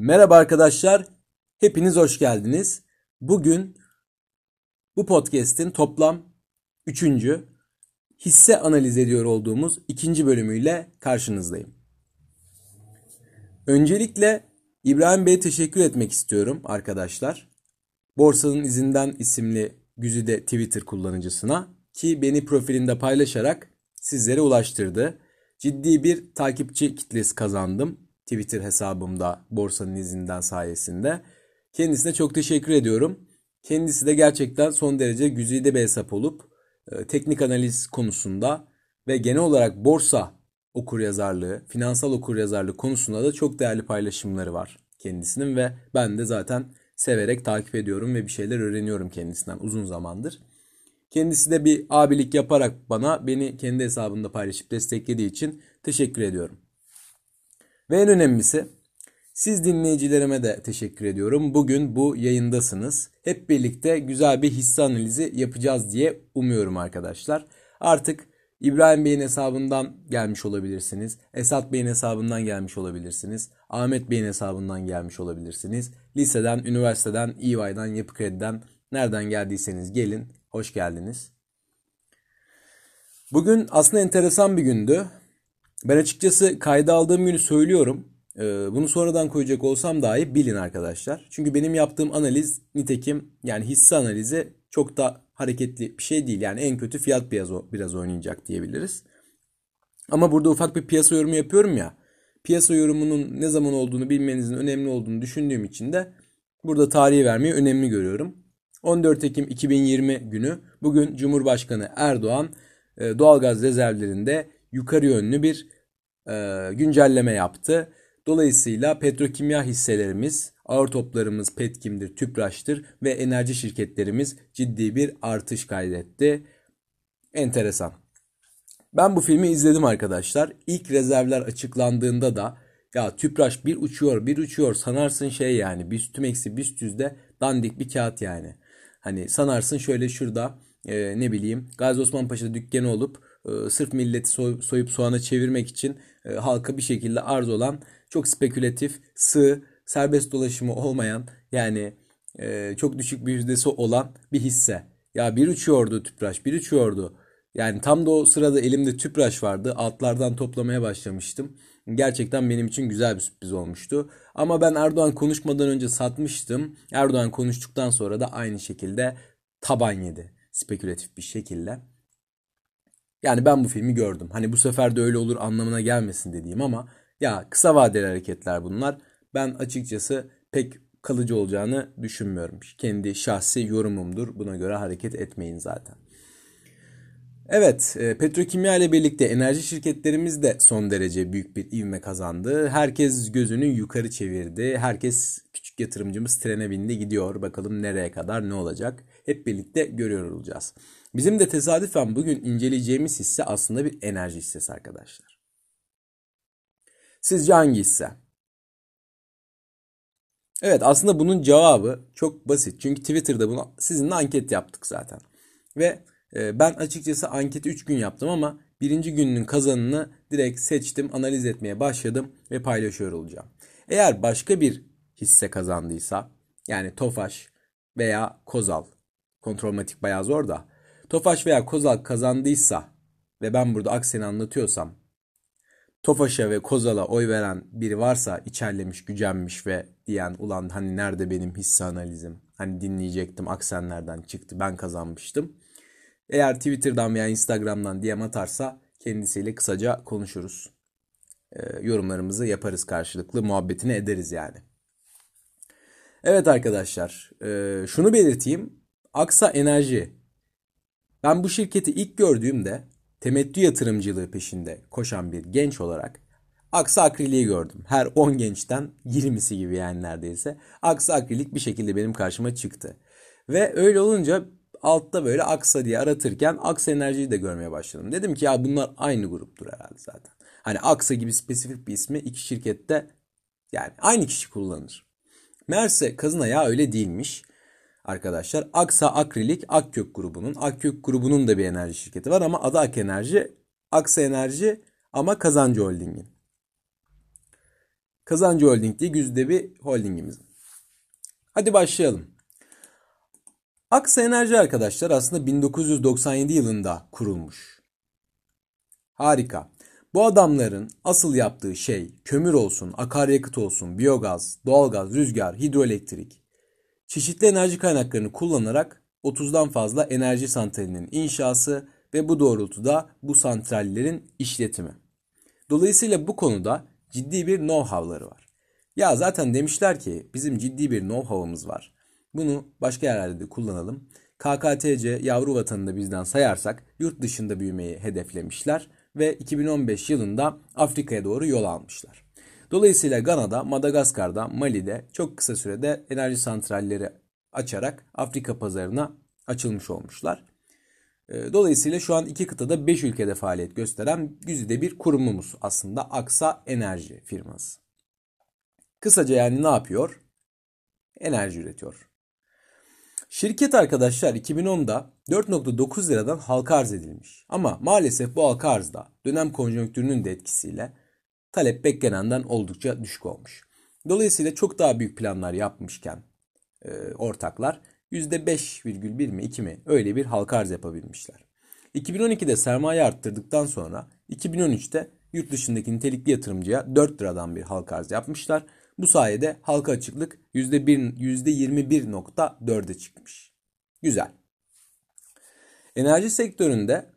Merhaba arkadaşlar, hepiniz hoş geldiniz. Bugün bu podcast'in toplam üçüncü hisse analiz ediyor olduğumuz ikinci bölümüyle karşınızdayım. Öncelikle İbrahim Bey'e teşekkür etmek istiyorum arkadaşlar. Borsanın izinden isimli güzide Twitter kullanıcısına ki beni profilinde paylaşarak sizlere ulaştırdı. Ciddi bir takipçi kitlesi kazandım Twitter hesabımda borsanın izinden sayesinde. Kendisine çok teşekkür ediyorum. Kendisi de gerçekten son derece güzide bir hesap olup e, teknik analiz konusunda ve genel olarak borsa okuryazarlığı, finansal okuryazarlığı konusunda da çok değerli paylaşımları var kendisinin ve ben de zaten severek takip ediyorum ve bir şeyler öğreniyorum kendisinden uzun zamandır. Kendisi de bir abilik yaparak bana beni kendi hesabında paylaşıp desteklediği için teşekkür ediyorum. Ve en önemlisi siz dinleyicilerime de teşekkür ediyorum. Bugün bu yayındasınız. Hep birlikte güzel bir hisse analizi yapacağız diye umuyorum arkadaşlar. Artık İbrahim Bey'in hesabından gelmiş olabilirsiniz. Esat Bey'in hesabından gelmiş olabilirsiniz. Ahmet Bey'in hesabından gelmiş olabilirsiniz. Liseden, üniversiteden, EY'den, Yapı Kredi'den nereden geldiyseniz gelin. Hoş geldiniz. Bugün aslında enteresan bir gündü. Ben açıkçası kayda aldığım günü söylüyorum. Ee, bunu sonradan koyacak olsam dahi bilin arkadaşlar. Çünkü benim yaptığım analiz nitekim yani hisse analizi çok da hareketli bir şey değil. Yani en kötü fiyat biraz, biraz oynayacak diyebiliriz. Ama burada ufak bir piyasa yorumu yapıyorum ya. Piyasa yorumunun ne zaman olduğunu bilmenizin önemli olduğunu düşündüğüm için de burada tarihi vermeyi önemli görüyorum. 14 Ekim 2020 günü bugün Cumhurbaşkanı Erdoğan e, doğalgaz rezervlerinde yukarı yönlü bir e, güncelleme yaptı. Dolayısıyla petrokimya hisselerimiz, ağır toplarımız Petkim'dir, Tüpraş'tır ve enerji şirketlerimiz ciddi bir artış kaydetti. Enteresan. Ben bu filmi izledim arkadaşlar. İlk rezervler açıklandığında da ya Tüpraş bir uçuyor bir uçuyor sanarsın şey yani BIST eksi BIST yüzde dandik bir kağıt yani. Hani sanarsın şöyle şurada e, ne bileyim Gazi Osman Paşa'da dükkanı olup e, sırf milleti soy, soyup soğana çevirmek için e, halka bir şekilde arz olan çok spekülatif, sığ, serbest dolaşımı olmayan yani e, çok düşük bir yüzdesi olan bir hisse. Ya bir uçuyordu tüpraş, bir uçuyordu. Yani tam da o sırada elimde tüpraş vardı. Altlardan toplamaya başlamıştım. Gerçekten benim için güzel bir sürpriz olmuştu. Ama ben Erdoğan konuşmadan önce satmıştım. Erdoğan konuştuktan sonra da aynı şekilde taban yedi. Spekülatif bir şekilde. Yani ben bu filmi gördüm. Hani bu sefer de öyle olur anlamına gelmesin dediğim ama ya kısa vadeli hareketler bunlar. Ben açıkçası pek kalıcı olacağını düşünmüyorum. Kendi şahsi yorumumdur. Buna göre hareket etmeyin zaten. Evet, e, petrokimya ile birlikte enerji şirketlerimiz de son derece büyük bir ivme kazandı. Herkes gözünü yukarı çevirdi. Herkes küçük yatırımcımız trene bindi gidiyor. Bakalım nereye kadar ne olacak? Hep birlikte görüyor olacağız. Bizim de tesadüfen bugün inceleyeceğimiz hisse aslında bir enerji hissesi arkadaşlar. Sizce hangi hisse? Evet aslında bunun cevabı çok basit. Çünkü Twitter'da bunu sizinle anket yaptık zaten. Ve e, ben açıkçası anketi 3 gün yaptım ama birinci günün kazanını direkt seçtim, analiz etmeye başladım ve paylaşıyor olacağım. Eğer başka bir hisse kazandıysa yani Tofaş veya Kozal, kontrolmatik bayağı zor da Tofaş veya Kozal kazandıysa ve ben burada aksini anlatıyorsam Tofaş'a ve Kozal'a oy veren biri varsa içerlemiş, gücenmiş ve diyen ulan hani nerede benim hisse analizim? Hani dinleyecektim aksenlerden çıktı ben kazanmıştım. Eğer Twitter'dan veya Instagram'dan DM atarsa kendisiyle kısaca konuşuruz. E, yorumlarımızı yaparız karşılıklı muhabbetini ederiz yani. Evet arkadaşlar e, şunu belirteyim. Aksa Enerji ben bu şirketi ilk gördüğümde temettü yatırımcılığı peşinde koşan bir genç olarak Aksa Akrilik'i gördüm. Her 10 gençten 20'si gibi yani neredeyse. Aksa Akrilik bir şekilde benim karşıma çıktı. Ve öyle olunca altta böyle Aksa diye aratırken Aksa Enerji'yi de görmeye başladım. Dedim ki ya bunlar aynı gruptur herhalde zaten. Hani Aksa gibi spesifik bir ismi iki şirkette yani aynı kişi kullanır. Meğerse kazına ya öyle değilmiş arkadaşlar. Aksa Akrilik Akkök grubunun. Akkök grubunun da bir enerji şirketi var ama adı Ak Enerji. Aksa Enerji ama Kazancı Holding'in. Kazancı Holding diye güzide bir holdingimiz. Hadi başlayalım. Aksa Enerji arkadaşlar aslında 1997 yılında kurulmuş. Harika. Bu adamların asıl yaptığı şey kömür olsun, akaryakıt olsun, biyogaz, doğalgaz, rüzgar, hidroelektrik, çeşitli enerji kaynaklarını kullanarak 30'dan fazla enerji santralinin inşası ve bu doğrultuda bu santrallerin işletimi. Dolayısıyla bu konuda ciddi bir know-how'ları var. Ya zaten demişler ki bizim ciddi bir know-how'ımız var. Bunu başka yerlerde de kullanalım. KKTC yavru vatanında bizden sayarsak yurt dışında büyümeyi hedeflemişler ve 2015 yılında Afrika'ya doğru yol almışlar. Dolayısıyla Gana'da, Madagaskar'da, Mali'de çok kısa sürede enerji santralleri açarak Afrika pazarına açılmış olmuşlar. Ee, dolayısıyla şu an iki kıtada 5 ülkede faaliyet gösteren güzide bir kurumumuz aslında Aksa Enerji firması. Kısaca yani ne yapıyor? Enerji üretiyor. Şirket arkadaşlar 2010'da 4.9 liradan halka arz edilmiş. Ama maalesef bu halka arzda dönem konjonktürünün de etkisiyle talep beklenenden oldukça düşük olmuş. Dolayısıyla çok daha büyük planlar yapmışken e, ortaklar %5,1 mi 2 mi öyle bir halka arz yapabilmişler. 2012'de sermaye arttırdıktan sonra 2013'te yurt dışındaki nitelikli yatırımcıya 4 liradan bir halka arz yapmışlar. Bu sayede halka açıklık %21.4'e çıkmış. Güzel. Enerji sektöründe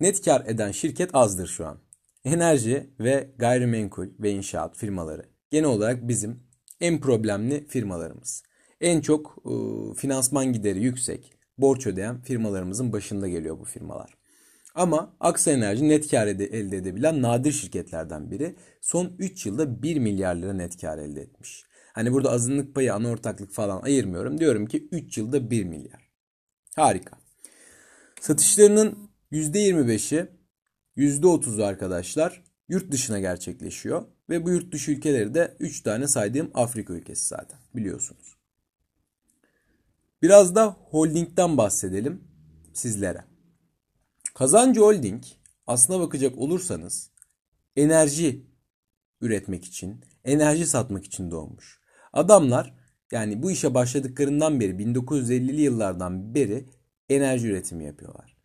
net kar eden şirket azdır şu an. Enerji ve gayrimenkul ve inşaat firmaları genel olarak bizim en problemli firmalarımız. En çok e, finansman gideri yüksek, borç ödeyen firmalarımızın başında geliyor bu firmalar. Ama Aksa Enerji net kar elde edebilen nadir şirketlerden biri. Son 3 yılda 1 milyar lira net kar elde etmiş. Hani burada azınlık payı, ana ortaklık falan ayırmıyorum. Diyorum ki 3 yılda 1 milyar. Harika. Satışlarının %25'i, %30'u arkadaşlar yurt dışına gerçekleşiyor. Ve bu yurt dışı ülkeleri de 3 tane saydığım Afrika ülkesi zaten biliyorsunuz. Biraz da holdingden bahsedelim sizlere. Kazancı Holding aslına bakacak olursanız enerji üretmek için, enerji satmak için doğmuş. Adamlar yani bu işe başladıklarından beri 1950'li yıllardan beri enerji üretimi yapıyorlar.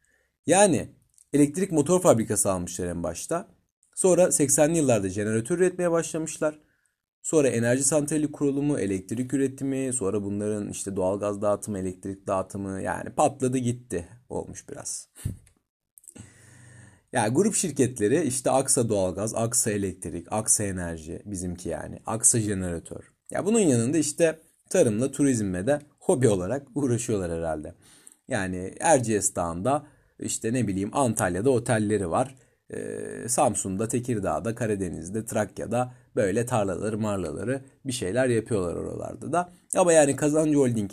Yani elektrik motor fabrikası almışlar en başta. Sonra 80'li yıllarda jeneratör üretmeye başlamışlar. Sonra enerji santrali kurulumu, elektrik üretimi, sonra bunların işte doğalgaz dağıtımı, elektrik dağıtımı yani patladı gitti olmuş biraz. Yani grup şirketleri işte Aksa Doğalgaz, Aksa Elektrik, Aksa Enerji bizimki yani. Aksa Jeneratör. Ya bunun yanında işte tarımla, turizmle de hobi olarak uğraşıyorlar herhalde. Yani Erciyes Dağı'nda işte ne bileyim Antalya'da otelleri var. Ee, Samsun'da, Tekirdağ'da, Karadeniz'de, Trakya'da böyle tarlaları, marlaları bir şeyler yapıyorlar oralarda da. Ama yani Kazancı Holding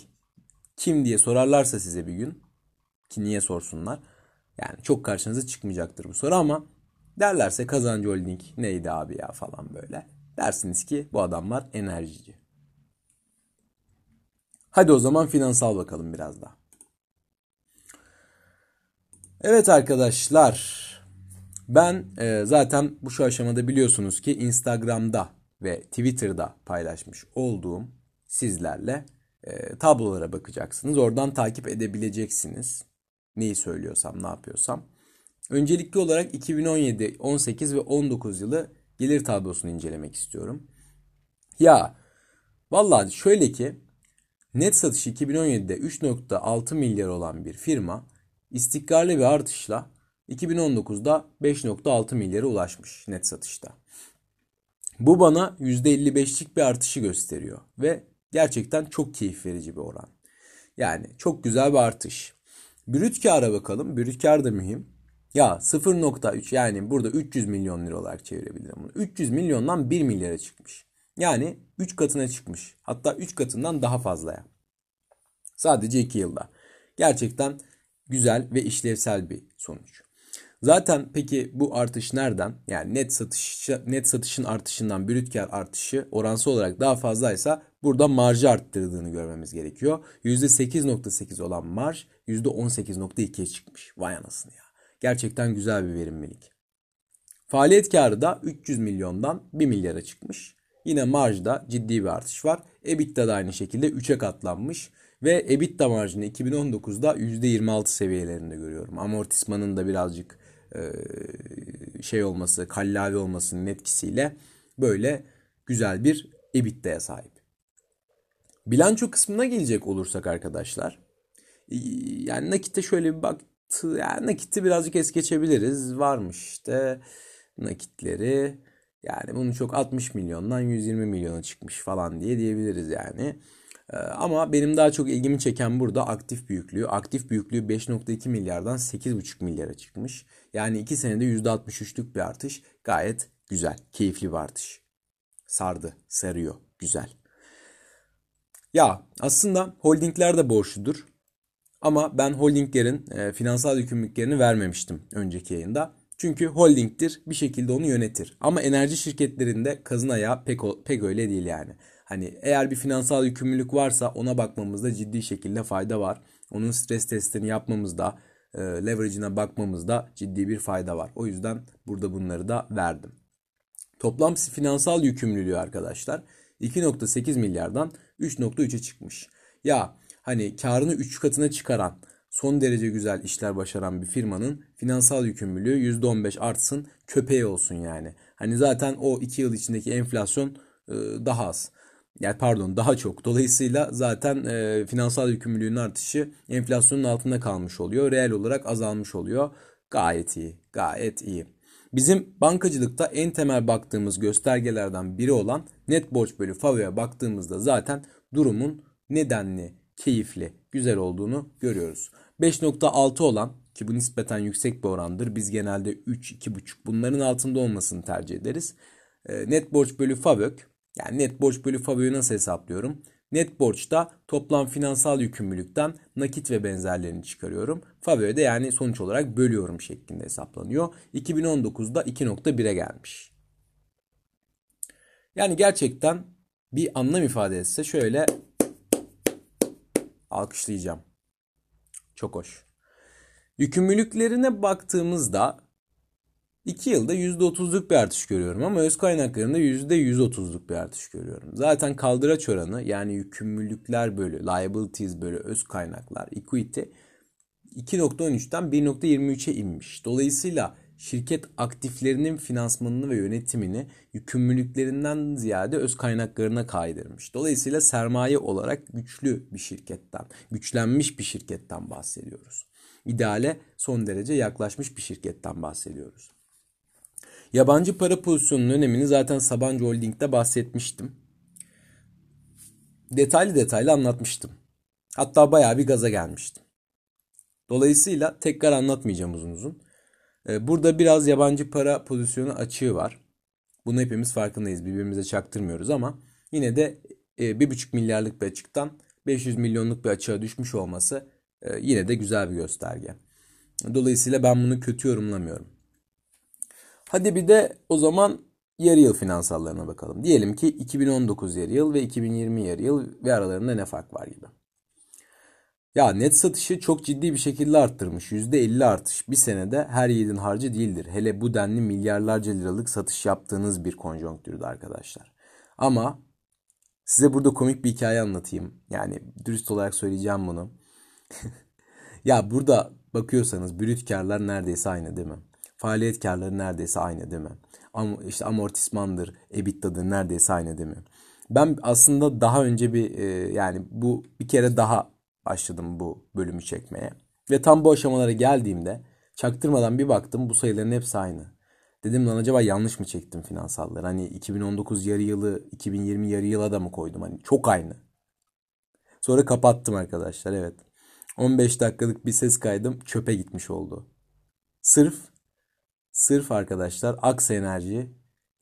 kim diye sorarlarsa size bir gün ki niye sorsunlar yani çok karşınıza çıkmayacaktır bu soru ama derlerse kazancı holding neydi abi ya falan böyle. Dersiniz ki bu adamlar enerjici. Hadi o zaman finansal bakalım biraz daha. Evet arkadaşlar ben e, zaten bu şu aşamada biliyorsunuz ki Instagram'da ve Twitter'da paylaşmış olduğum sizlerle e, tablolara bakacaksınız. Oradan takip edebileceksiniz. Neyi söylüyorsam, ne yapıyorsam. Öncelikli olarak 2017, 18 ve 19 yılı gelir tablosunu incelemek istiyorum. Ya vallahi şöyle ki net satışı 2017'de 3.6 milyar olan bir firma istikrarlı bir artışla 2019'da 5.6 milyara ulaşmış net satışta. Bu bana %55'lik bir artışı gösteriyor ve gerçekten çok keyif verici bir oran. Yani çok güzel bir artış. Brüt kâra bakalım. Brüt kâr da mühim. Ya 0.3 yani burada 300 milyon lira olarak çevirebilirim bunu. 300 milyondan 1 milyara çıkmış. Yani 3 katına çıkmış. Hatta 3 katından daha fazlaya. Sadece 2 yılda. Gerçekten güzel ve işlevsel bir sonuç. Zaten peki bu artış nereden? Yani net satış net satışın artışından brüt kar artışı oransı olarak daha fazlaysa burada marjı arttırdığını görmemiz gerekiyor. %8.8 olan marj %18.2'ye çıkmış. Vay anasını ya. Gerçekten güzel bir verimlilik. Faaliyet karı da 300 milyondan 1 milyara çıkmış. Yine marjda ciddi bir artış var. EBITDA da aynı şekilde 3'e katlanmış. Ve EBITDA marjını 2019'da %26 seviyelerinde görüyorum. Amortismanın da birazcık şey olması, kallavi olmasının etkisiyle böyle güzel bir EBITDA'ya sahip. Bilanço kısmına gelecek olursak arkadaşlar. Yani nakite şöyle bir baktı. Yani nakiti birazcık es geçebiliriz. Varmış işte nakitleri. Yani bunu çok 60 milyondan 120 milyona çıkmış falan diye diyebiliriz yani. Ama benim daha çok ilgimi çeken burada aktif büyüklüğü. Aktif büyüklüğü 5.2 milyardan 8.5 milyara çıkmış. Yani 2 senede %63'lük bir artış. Gayet güzel, keyifli bir artış. Sardı, sarıyor, güzel. Ya aslında holdingler de borçludur. Ama ben holdinglerin e, finansal yükümlülüklerini vermemiştim önceki yayında. Çünkü holdingdir bir şekilde onu yönetir. Ama enerji şirketlerinde kazın ayağı pek, pek öyle değil yani. Hani eğer bir finansal yükümlülük varsa ona bakmamızda ciddi şekilde fayda var. Onun stres testini yapmamızda, e, leverage'ine bakmamızda ciddi bir fayda var. O yüzden burada bunları da verdim. Toplam finansal yükümlülüğü arkadaşlar 2.8 milyardan 3.3'e çıkmış. Ya hani karını 3 katına çıkaran son derece güzel işler başaran bir firmanın finansal yükümlülüğü %15 artsın köpeği olsun yani. Hani zaten o 2 yıl içindeki enflasyon e, daha az. Yani pardon daha çok. Dolayısıyla zaten e, finansal yükümlülüğün artışı enflasyonun altında kalmış oluyor. Reel olarak azalmış oluyor. Gayet iyi. Gayet iyi. Bizim bankacılıkta en temel baktığımız göstergelerden biri olan net borç bölü FAVÖ'ye baktığımızda zaten durumun nedenli, keyifli, güzel olduğunu görüyoruz. 5.6 olan ki bu nispeten yüksek bir orandır. Biz genelde 3, 2.5 bunların altında olmasını tercih ederiz. E, net borç bölü FAVÖK yani net borç bölü FAVÖ'yü nasıl hesaplıyorum? Net borçta toplam finansal yükümlülükten nakit ve benzerlerini çıkarıyorum. FAVÖ'de yani sonuç olarak bölüyorum şeklinde hesaplanıyor. 2019'da 2.1'e gelmiş. Yani gerçekten bir anlam ifade etse şöyle alkışlayacağım. Çok hoş. Yükümlülüklerine baktığımızda 2 yılda %30'luk bir artış görüyorum ama öz kaynaklarında %130'luk bir artış görüyorum. Zaten kaldıraç oranı yani yükümlülükler bölü, liabilities bölü öz kaynaklar, equity 2.13'ten 1.23'e inmiş. Dolayısıyla şirket aktiflerinin finansmanını ve yönetimini yükümlülüklerinden ziyade öz kaynaklarına kaydırmış. Dolayısıyla sermaye olarak güçlü bir şirketten, güçlenmiş bir şirketten bahsediyoruz. İdeale son derece yaklaşmış bir şirketten bahsediyoruz. Yabancı para pozisyonunun önemini zaten Sabancı Holding'de bahsetmiştim. Detaylı detaylı anlatmıştım. Hatta bayağı bir gaza gelmiştim. Dolayısıyla tekrar anlatmayacağım uzun uzun. Ee, burada biraz yabancı para pozisyonu açığı var. Bunu hepimiz farkındayız. Birbirimize çaktırmıyoruz ama yine de 1,5 e, milyarlık bir açıktan 500 milyonluk bir açığa düşmüş olması e, yine de güzel bir gösterge. Dolayısıyla ben bunu kötü yorumlamıyorum. Hadi bir de o zaman yarı yıl finansallarına bakalım. Diyelim ki 2019 yarı yıl ve 2020 yarı yıl ve aralarında ne fark var gibi. Ya net satışı çok ciddi bir şekilde arttırmış. %50 artış bir senede her yiğidin harcı değildir. Hele bu denli milyarlarca liralık satış yaptığınız bir konjonktürde arkadaşlar. Ama size burada komik bir hikaye anlatayım. Yani dürüst olarak söyleyeceğim bunu. ya burada bakıyorsanız brüt karlar neredeyse aynı değil mi? Faaliyet karları neredeyse aynı değil mi? Am işte amortismandır, EBITDA'dır neredeyse aynı değil mi? Ben aslında daha önce bir e, yani bu bir kere daha başladım bu bölümü çekmeye. Ve tam bu aşamalara geldiğimde çaktırmadan bir baktım bu sayıların hepsi aynı. Dedim lan acaba yanlış mı çektim finansalları? Hani 2019 yarı yılı 2020 yarı yıla da mı koydum? Hani çok aynı. Sonra kapattım arkadaşlar evet. 15 dakikalık bir ses kaydım çöpe gitmiş oldu. Sırf Sırf arkadaşlar Aksa Enerji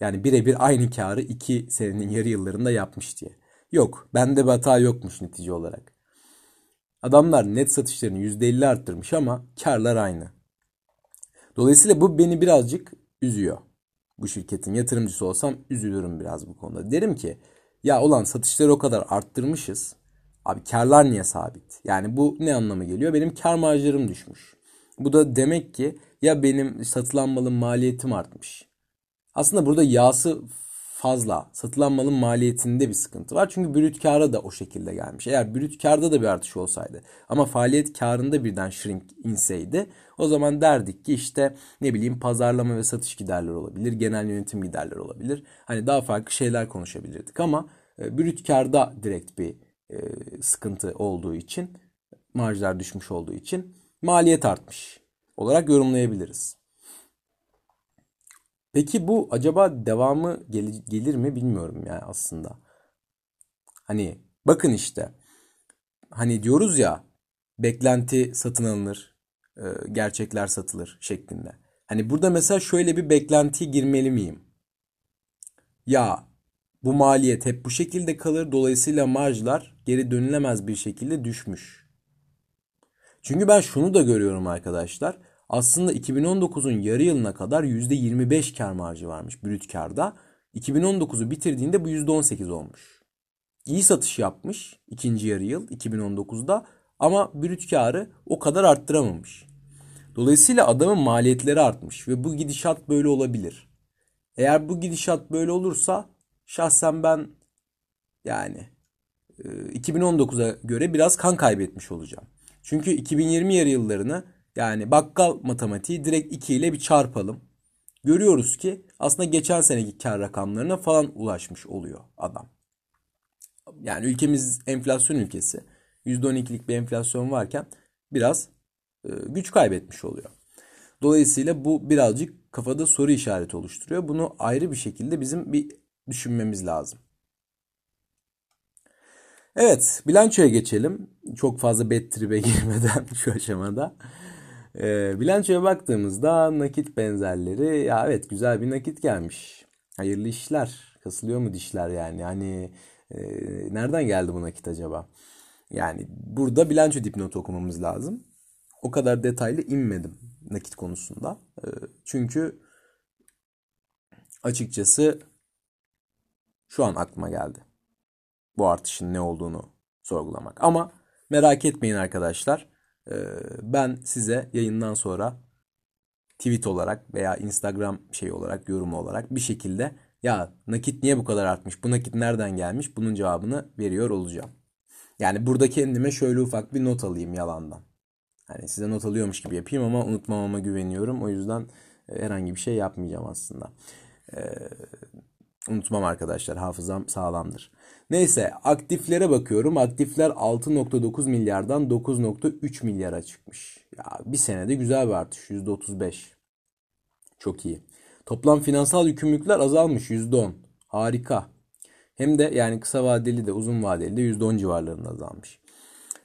yani birebir aynı karı iki senenin yarı yıllarında yapmış diye. Yok bende bir hata yokmuş netice olarak. Adamlar net satışlarını %50 arttırmış ama karlar aynı. Dolayısıyla bu beni birazcık üzüyor. Bu şirketin yatırımcısı olsam üzülürüm biraz bu konuda. Derim ki ya olan satışları o kadar arttırmışız. Abi karlar niye sabit? Yani bu ne anlama geliyor? Benim kar marjlarım düşmüş. Bu da demek ki ya benim satılan malın maliyetim artmış. Aslında burada yağsı fazla. Satılan malın maliyetinde bir sıkıntı var. Çünkü brüt kâra da o şekilde gelmiş. Eğer brüt kârda da bir artış olsaydı ama faaliyet kârında birden shrink inseydi o zaman derdik ki işte ne bileyim pazarlama ve satış giderleri olabilir, genel yönetim giderleri olabilir. Hani daha farklı şeyler konuşabilirdik ama e, brüt kârda direkt bir e, sıkıntı olduğu için marjlar düşmüş olduğu için maliyet artmış olarak yorumlayabiliriz. Peki bu acaba devamı gel- gelir mi bilmiyorum yani aslında. Hani bakın işte hani diyoruz ya beklenti satın alınır, e, gerçekler satılır şeklinde. Hani burada mesela şöyle bir beklentiye girmeli miyim? Ya bu maliyet hep bu şekilde kalır dolayısıyla marjlar geri dönülemez bir şekilde düşmüş. Çünkü ben şunu da görüyorum arkadaşlar. Aslında 2019'un yarı yılına kadar %25 kar marjı varmış brüt karda. 2019'u bitirdiğinde bu %18 olmuş. İyi satış yapmış ikinci yarı yıl 2019'da ama brüt karı o kadar arttıramamış. Dolayısıyla adamın maliyetleri artmış ve bu gidişat böyle olabilir. Eğer bu gidişat böyle olursa şahsen ben yani 2019'a e, göre biraz kan kaybetmiş olacağım. Çünkü 2020 yarı yıllarını yani bakkal matematiği direkt 2 ile bir çarpalım. Görüyoruz ki aslında geçen seneki kar rakamlarına falan ulaşmış oluyor adam. Yani ülkemiz enflasyon ülkesi. %12'lik bir enflasyon varken biraz e, güç kaybetmiş oluyor. Dolayısıyla bu birazcık kafada soru işareti oluşturuyor. Bunu ayrı bir şekilde bizim bir düşünmemiz lazım. Evet, bilançoya geçelim. Çok fazla bad trip'e girmeden şu aşamada. E, bilançoya baktığımızda nakit benzerleri ya evet güzel bir nakit gelmiş. Hayırlı işler. Kasılıyor mu dişler yani? Hani e, nereden geldi bu nakit acaba? Yani burada bilanço dipnotu okumamız lazım. O kadar detaylı inmedim nakit konusunda. E, çünkü açıkçası şu an aklıma geldi. Bu artışın ne olduğunu sorgulamak. Ama merak etmeyin arkadaşlar. Ee, ben size yayından sonra tweet olarak veya Instagram şey olarak yorum olarak bir şekilde ya nakit niye bu kadar artmış? Bu nakit nereden gelmiş? Bunun cevabını veriyor olacağım. Yani burada kendime şöyle ufak bir not alayım yalandan. Hani size not alıyormuş gibi yapayım ama unutmamama güveniyorum. O yüzden e, herhangi bir şey yapmayacağım aslında. Ee, unutmam arkadaşlar. Hafızam sağlamdır. Neyse aktiflere bakıyorum. Aktifler 6.9 milyardan 9.3 milyara çıkmış. Ya bir senede güzel bir artış. %35. Çok iyi. Toplam finansal yükümlülükler azalmış %10. Harika. Hem de yani kısa vadeli de uzun vadeli de %10 civarlarında azalmış.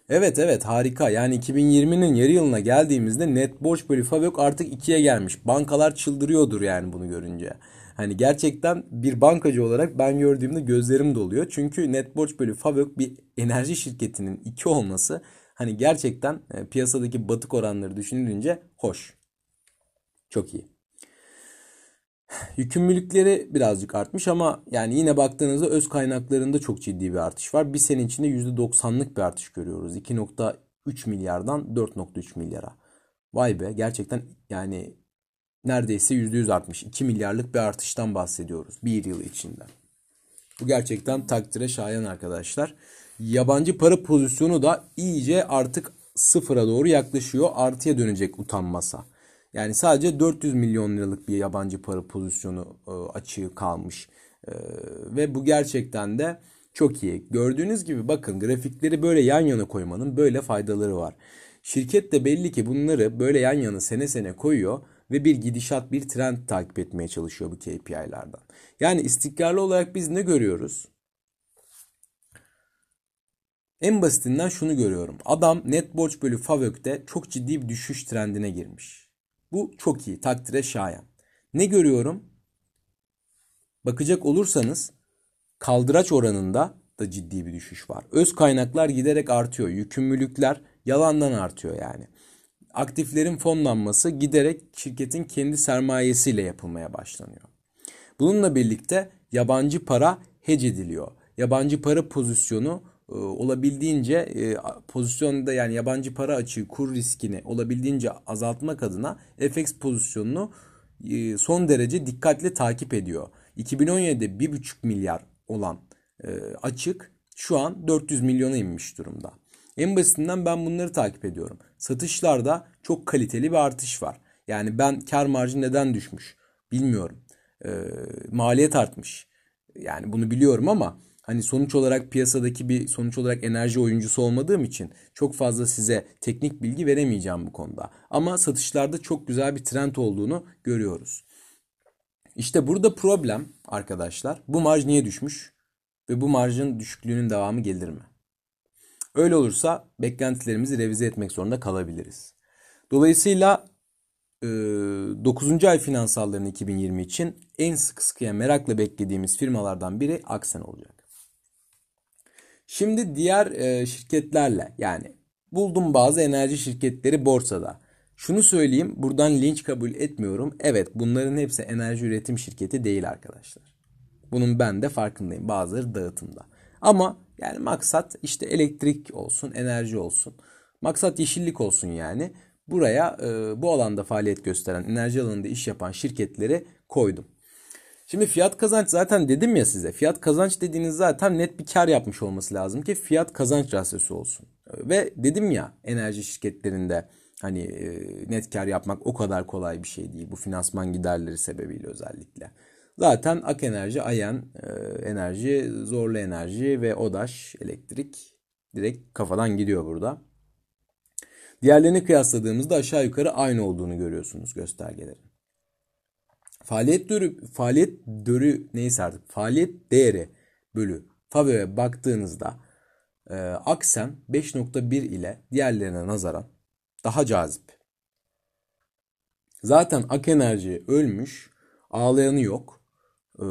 Evet evet harika. Yani 2020'nin yarı yılına geldiğimizde net borç bölü FAVÖK artık 2'ye gelmiş. Bankalar çıldırıyordur yani bunu görünce. Hani gerçekten bir bankacı olarak ben gördüğümde gözlerim doluyor. Çünkü net borç bölü FAVÖK bir enerji şirketinin 2 olması hani gerçekten e, piyasadaki batık oranları düşünülünce hoş. Çok iyi. Yükümlülükleri birazcık artmış ama yani yine baktığınızda öz kaynaklarında çok ciddi bir artış var. Bir sene içinde %90'lık bir artış görüyoruz. 2.3 milyardan 4.3 milyara. Vay be gerçekten yani neredeyse %100 artmış. 2 milyarlık bir artıştan bahsediyoruz bir yıl içinde. Bu gerçekten takdire şayan arkadaşlar. Yabancı para pozisyonu da iyice artık sıfıra doğru yaklaşıyor. Artıya dönecek utanmasa. Yani sadece 400 milyon liralık bir yabancı para pozisyonu e, açığı kalmış. E, ve bu gerçekten de çok iyi. Gördüğünüz gibi bakın grafikleri böyle yan yana koymanın böyle faydaları var. Şirket de belli ki bunları böyle yan yana sene sene koyuyor ve bir gidişat, bir trend takip etmeye çalışıyor bu KPI'lerden. Yani istikrarlı olarak biz ne görüyoruz? En basitinden şunu görüyorum. Adam net borç bölü FAVÖK'te çok ciddi bir düşüş trendine girmiş. Bu çok iyi, takdire şayan. Ne görüyorum? Bakacak olursanız kaldıraç oranında da ciddi bir düşüş var. Öz kaynaklar giderek artıyor. Yükümlülükler yalandan artıyor yani aktiflerin fonlanması giderek şirketin kendi sermayesiyle yapılmaya başlanıyor. Bununla birlikte yabancı para hedge ediliyor. Yabancı para pozisyonu e, olabildiğince e, pozisyonda yani yabancı para açığı kur riskini olabildiğince azaltmak adına FX pozisyonunu e, son derece dikkatli takip ediyor. 2017'de 1,5 milyar olan açık şu an 400 milyona inmiş durumda. En basitinden ben bunları takip ediyorum. Satışlarda çok kaliteli bir artış var. Yani ben kar marjı neden düşmüş bilmiyorum. E, maliyet artmış. Yani bunu biliyorum ama hani sonuç olarak piyasadaki bir sonuç olarak enerji oyuncusu olmadığım için çok fazla size teknik bilgi veremeyeceğim bu konuda. Ama satışlarda çok güzel bir trend olduğunu görüyoruz. İşte burada problem arkadaşlar. Bu marj niye düşmüş? Ve bu marjın düşüklüğünün devamı gelir mi? Öyle olursa beklentilerimizi revize etmek zorunda kalabiliriz. Dolayısıyla 9. ay finansallarını 2020 için en sık sıkıya merakla beklediğimiz firmalardan biri Aksen olacak. Şimdi diğer şirketlerle yani buldum bazı enerji şirketleri borsada. Şunu söyleyeyim buradan linç kabul etmiyorum. Evet bunların hepsi enerji üretim şirketi değil arkadaşlar. Bunun ben de farkındayım bazıları dağıtımda. Ama yani maksat işte elektrik olsun, enerji olsun. Maksat yeşillik olsun yani. Buraya e, bu alanda faaliyet gösteren, enerji alanında iş yapan şirketleri koydum. Şimdi fiyat kazanç zaten dedim ya size. Fiyat kazanç dediğiniz zaten net bir kar yapmış olması lazım ki fiyat kazanç rasyosu olsun. Ve dedim ya enerji şirketlerinde hani e, net kar yapmak o kadar kolay bir şey değil. Bu finansman giderleri sebebiyle özellikle. Zaten Ak Enerji, Ayen e, Enerji, Zorlu Enerji ve Odaş Elektrik direkt kafadan gidiyor burada. Diğerlerini kıyasladığımızda aşağı yukarı aynı olduğunu görüyorsunuz göstergelerin. Faaliyet dörü, faaliyet dörü neyse artık faaliyet değeri bölü FAVÖ'ye baktığınızda e, Aksen 5.1 ile diğerlerine nazaran daha cazip. Zaten Ak Enerji ölmüş, ağlayanı yok. Ee,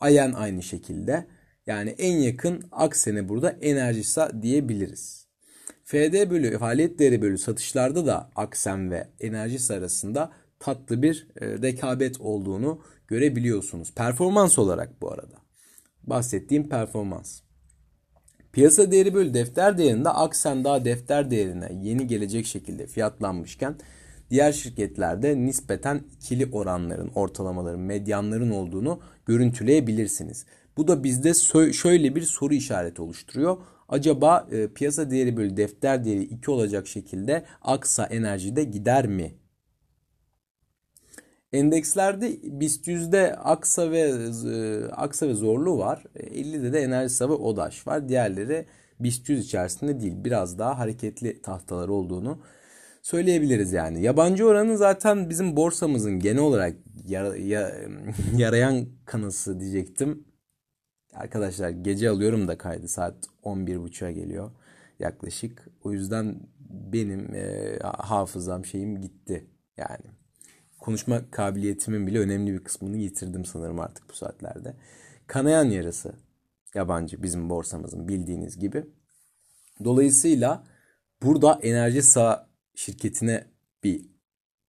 Ayen aynı şekilde. Yani en yakın Aksen'e burada Enerjisa diyebiliriz. FD bölü faaliyet değeri bölü satışlarda da Aksen ve Enerjisa arasında tatlı bir e, rekabet olduğunu görebiliyorsunuz. Performans olarak bu arada. Bahsettiğim performans. Piyasa değeri bölü defter değerinde Aksen daha defter değerine yeni gelecek şekilde fiyatlanmışken diğer şirketlerde nispeten ikili oranların, ortalamaların, medyanların olduğunu görüntüleyebilirsiniz. Bu da bizde şöyle bir soru işareti oluşturuyor. Acaba e, piyasa değeri bölü defter değeri 2 olacak şekilde Aksa Enerji'de gider mi? Endekslerde BIST yüzde Aksa ve e, Aksa ve Zorlu var. 50'de de Enerjisa ve Odaş var. Diğerleri BIST 100 içerisinde değil. Biraz daha hareketli tahtalar olduğunu söyleyebiliriz yani. Yabancı oranı zaten bizim borsamızın genel olarak yara, ya, yarayan kanısı diyecektim. Arkadaşlar gece alıyorum da kaydı saat 11.30'a geliyor yaklaşık. O yüzden benim e, hafızam şeyim gitti yani. Konuşma kabiliyetimin bile önemli bir kısmını yitirdim sanırım artık bu saatlerde. Kanayan yarası yabancı bizim borsamızın bildiğiniz gibi. Dolayısıyla burada enerji sağ şirketine bir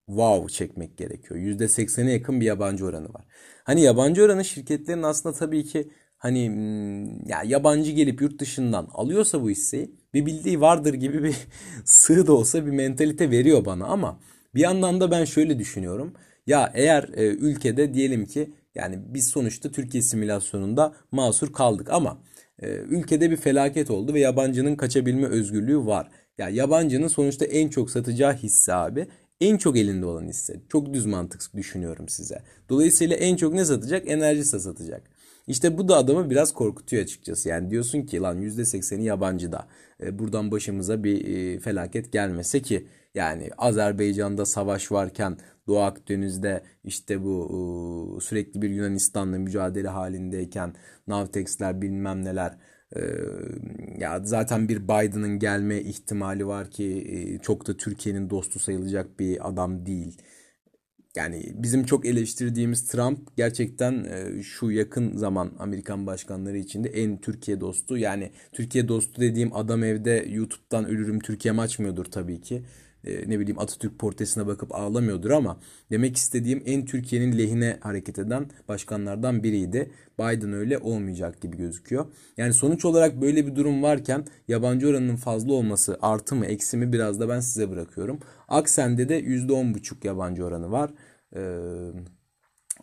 wow çekmek gerekiyor. %80'e yakın bir yabancı oranı var. Hani yabancı oranı şirketlerin aslında tabii ki hani hmm, ya yabancı gelip yurt dışından alıyorsa bu hisseyi bir bildiği vardır gibi bir sığ da olsa bir mentalite veriyor bana ama bir yandan da ben şöyle düşünüyorum. Ya eğer e, ülkede diyelim ki yani biz sonuçta Türkiye simülasyonunda mahsur kaldık ama e, ülkede bir felaket oldu ve yabancının kaçabilme özgürlüğü var. Ya yabancının sonuçta en çok satacağı hisse abi en çok elinde olan hisse. Çok düz mantık düşünüyorum size. Dolayısıyla en çok ne satacak? Enerji satacak. İşte bu da adamı biraz korkutuyor açıkçası. Yani diyorsun ki lan %80'i yabancıda. E, buradan başımıza bir e, felaket gelmese ki yani Azerbaycan'da savaş varken Doğu Akdeniz'de işte bu e, sürekli bir Yunanistan'la mücadele halindeyken Navtex'ler bilmem neler ee, ya zaten bir Biden'ın gelme ihtimali var ki e, çok da Türkiye'nin dostu sayılacak bir adam değil. Yani bizim çok eleştirdiğimiz Trump gerçekten e, şu yakın zaman Amerikan başkanları içinde en Türkiye dostu. Yani Türkiye dostu dediğim adam evde YouTube'dan ölürüm Türkiye açmıyordur tabii ki. E, ne bileyim Atatürk portresine bakıp ağlamıyordur ama demek istediğim en Türkiye'nin lehine hareket eden başkanlardan biriydi. Biden öyle olmayacak gibi gözüküyor. Yani sonuç olarak böyle bir durum varken yabancı oranının fazla olması artı mı eksi mi biraz da ben size bırakıyorum. Aksen'de de %10,5 yabancı oranı var. Ee,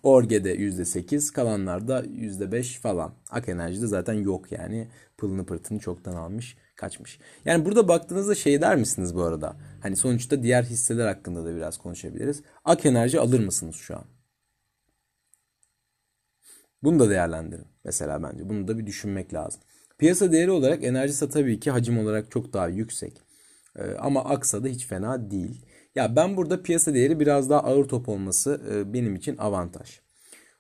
Orge'de %8, kalanlarda %5 falan. Ak Enerji'de zaten yok yani. Pılını pırtını çoktan almış, kaçmış. Yani burada baktığınızda şey der misiniz bu arada? Hani sonuçta diğer hisseler hakkında da biraz konuşabiliriz. Ak Enerji alır mısınız şu an? Bunu da değerlendirin mesela bence. Bunu da bir düşünmek lazım. Piyasa değeri olarak enerjisi tabii ki hacim olarak çok daha yüksek. Ee, ama Aksa da hiç fena değil. Ya ben burada piyasa değeri biraz daha ağır top olması e, benim için avantaj.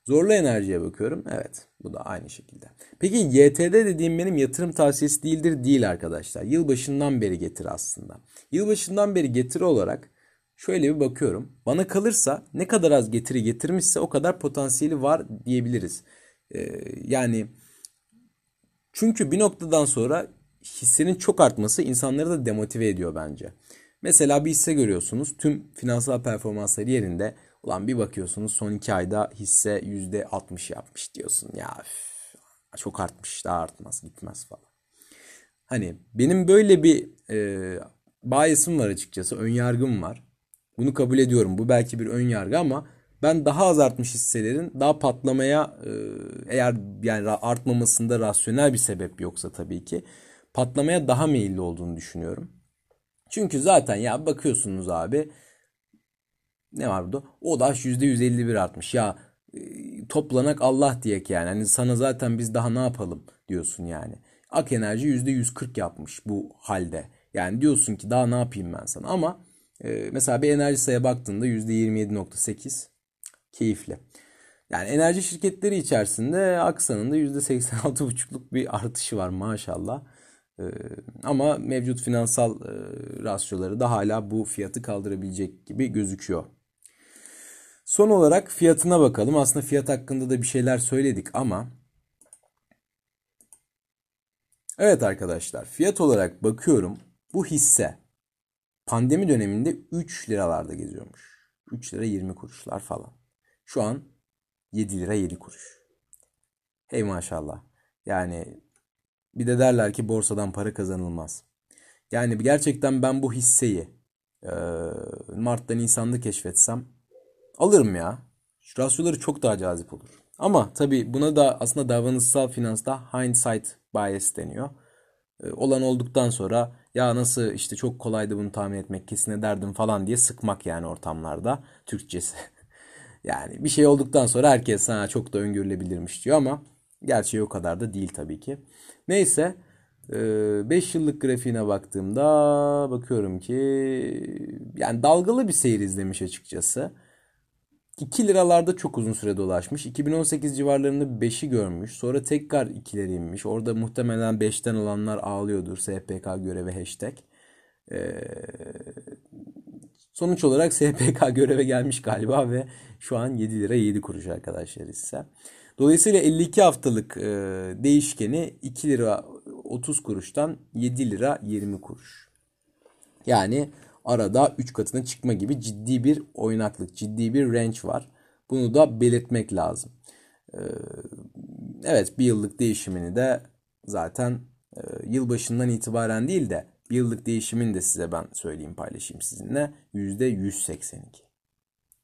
Zorlu enerjiye bakıyorum. Evet bu da aynı şekilde. Peki YTD dediğim benim yatırım tavsiyesi değildir değil arkadaşlar. Yılbaşından beri getir aslında. Yılbaşından beri getiri olarak şöyle bir bakıyorum. Bana kalırsa ne kadar az getiri getirmişse o kadar potansiyeli var diyebiliriz. Ee, yani çünkü bir noktadan sonra hissenin çok artması insanları da demotive ediyor bence. Mesela bir hisse görüyorsunuz. Tüm finansal performansları yerinde. Ulan bir bakıyorsunuz son iki ayda hisse %60 yapmış diyorsun. Ya üf, çok artmış daha artmaz gitmez falan. Hani benim böyle bir e, bias'ım var açıkçası. Ön yargım var. Bunu kabul ediyorum. Bu belki bir ön yargı ama ben daha az artmış hisselerin daha patlamaya e, eğer yani artmamasında rasyonel bir sebep yoksa tabii ki patlamaya daha meyilli olduğunu düşünüyorum. Çünkü zaten ya bakıyorsunuz abi ne var burada? ODAŞ %151 artmış. Ya e, toplanak Allah diyek yani. Hani sana zaten biz daha ne yapalım diyorsun yani. Ak Enerji %140 yapmış bu halde. Yani diyorsun ki daha ne yapayım ben sana ama e, mesela bir enerji sayı baktığında %27.8 keyifli. Yani enerji şirketleri içerisinde Aksa'nın da %86,5'luk bir artışı var maşallah. Ee, ama mevcut finansal e, rasyoları da hala bu fiyatı kaldırabilecek gibi gözüküyor. Son olarak fiyatına bakalım. Aslında fiyat hakkında da bir şeyler söyledik ama Evet arkadaşlar fiyat olarak bakıyorum. Bu hisse pandemi döneminde 3 liralarda geziyormuş. 3 lira 20 kuruşlar falan. Şu an 7 lira 7 kuruş. Hey maşallah. Yani bir de derler ki borsadan para kazanılmaz. Yani gerçekten ben bu hisseyi Mart'ta Nisan'da keşfetsem alırım ya. Şu rasyoları çok daha cazip olur. Ama tabii buna da aslında davranışsal finansta hindsight bias deniyor. E, olan olduktan sonra ya nasıl işte çok kolaydı bunu tahmin etmek kesin ederdim falan diye sıkmak yani ortamlarda Türkçesi. yani bir şey olduktan sonra herkes sana çok da öngörülebilirmiş diyor ama gerçeği o kadar da değil tabii ki. Neyse 5 yıllık grafiğine baktığımda bakıyorum ki yani dalgalı bir seyir izlemiş açıkçası. 2 liralarda çok uzun süre dolaşmış. 2018 civarlarında 5'i görmüş. Sonra tekrar 2'lere inmiş. Orada muhtemelen 5'ten olanlar ağlıyordur. SPK görevi hashtag. Ee, sonuç olarak SPK göreve gelmiş galiba ve şu an 7 lira 7 kuruş arkadaşlar ise. Dolayısıyla 52 haftalık e, değişkeni 2 lira 30 kuruştan 7 lira 20 kuruş. Yani arada 3 katına çıkma gibi ciddi bir oynaklık, ciddi bir range var. Bunu da belirtmek lazım. E, evet bir yıllık değişimini de zaten e, yılbaşından itibaren değil de bir yıllık değişimini de size ben söyleyeyim paylaşayım sizinle. %182.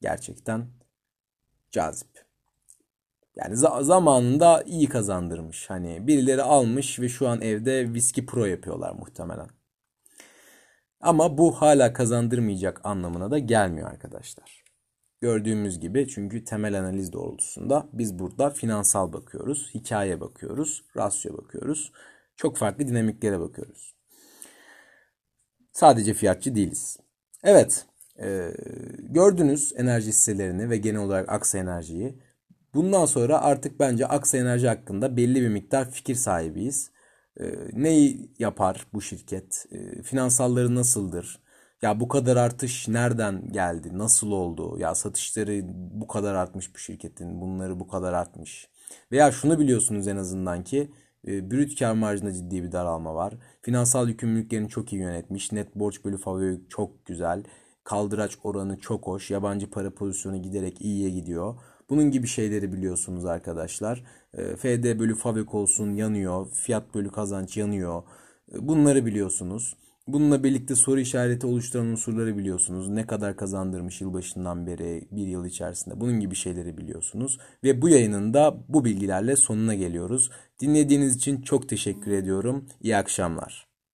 Gerçekten cazip. Yani zamanında iyi kazandırmış. Hani birileri almış ve şu an evde viski pro yapıyorlar muhtemelen. Ama bu hala kazandırmayacak anlamına da gelmiyor arkadaşlar. Gördüğümüz gibi çünkü temel analiz doğrultusunda biz burada finansal bakıyoruz, hikaye bakıyoruz, rasyo bakıyoruz. Çok farklı dinamiklere bakıyoruz. Sadece fiyatçı değiliz. Evet, e, gördünüz enerji hisselerini ve genel olarak Aksa Enerji'yi. Bundan sonra artık bence Aksa Enerji hakkında belli bir miktar fikir sahibiyiz. E, neyi yapar bu şirket? E, finansalları nasıldır? Ya bu kadar artış nereden geldi? Nasıl oldu? Ya satışları bu kadar artmış bu şirketin. Bunları bu kadar artmış. Veya şunu biliyorsunuz en azından ki e, brüt kar marjında ciddi bir daralma var. Finansal yükümlülüklerini çok iyi yönetmiş. Net borç bölü favori çok güzel. Kaldıraç oranı çok hoş. Yabancı para pozisyonu giderek iyiye gidiyor. Bunun gibi şeyleri biliyorsunuz arkadaşlar. E, FD bölü FAVÖK olsun yanıyor. Fiyat bölü kazanç yanıyor. E, bunları biliyorsunuz. Bununla birlikte soru işareti oluşturan unsurları biliyorsunuz. Ne kadar kazandırmış yılbaşından beri bir yıl içerisinde. Bunun gibi şeyleri biliyorsunuz. Ve bu yayının da bu bilgilerle sonuna geliyoruz. Dinlediğiniz için çok teşekkür ediyorum. İyi akşamlar.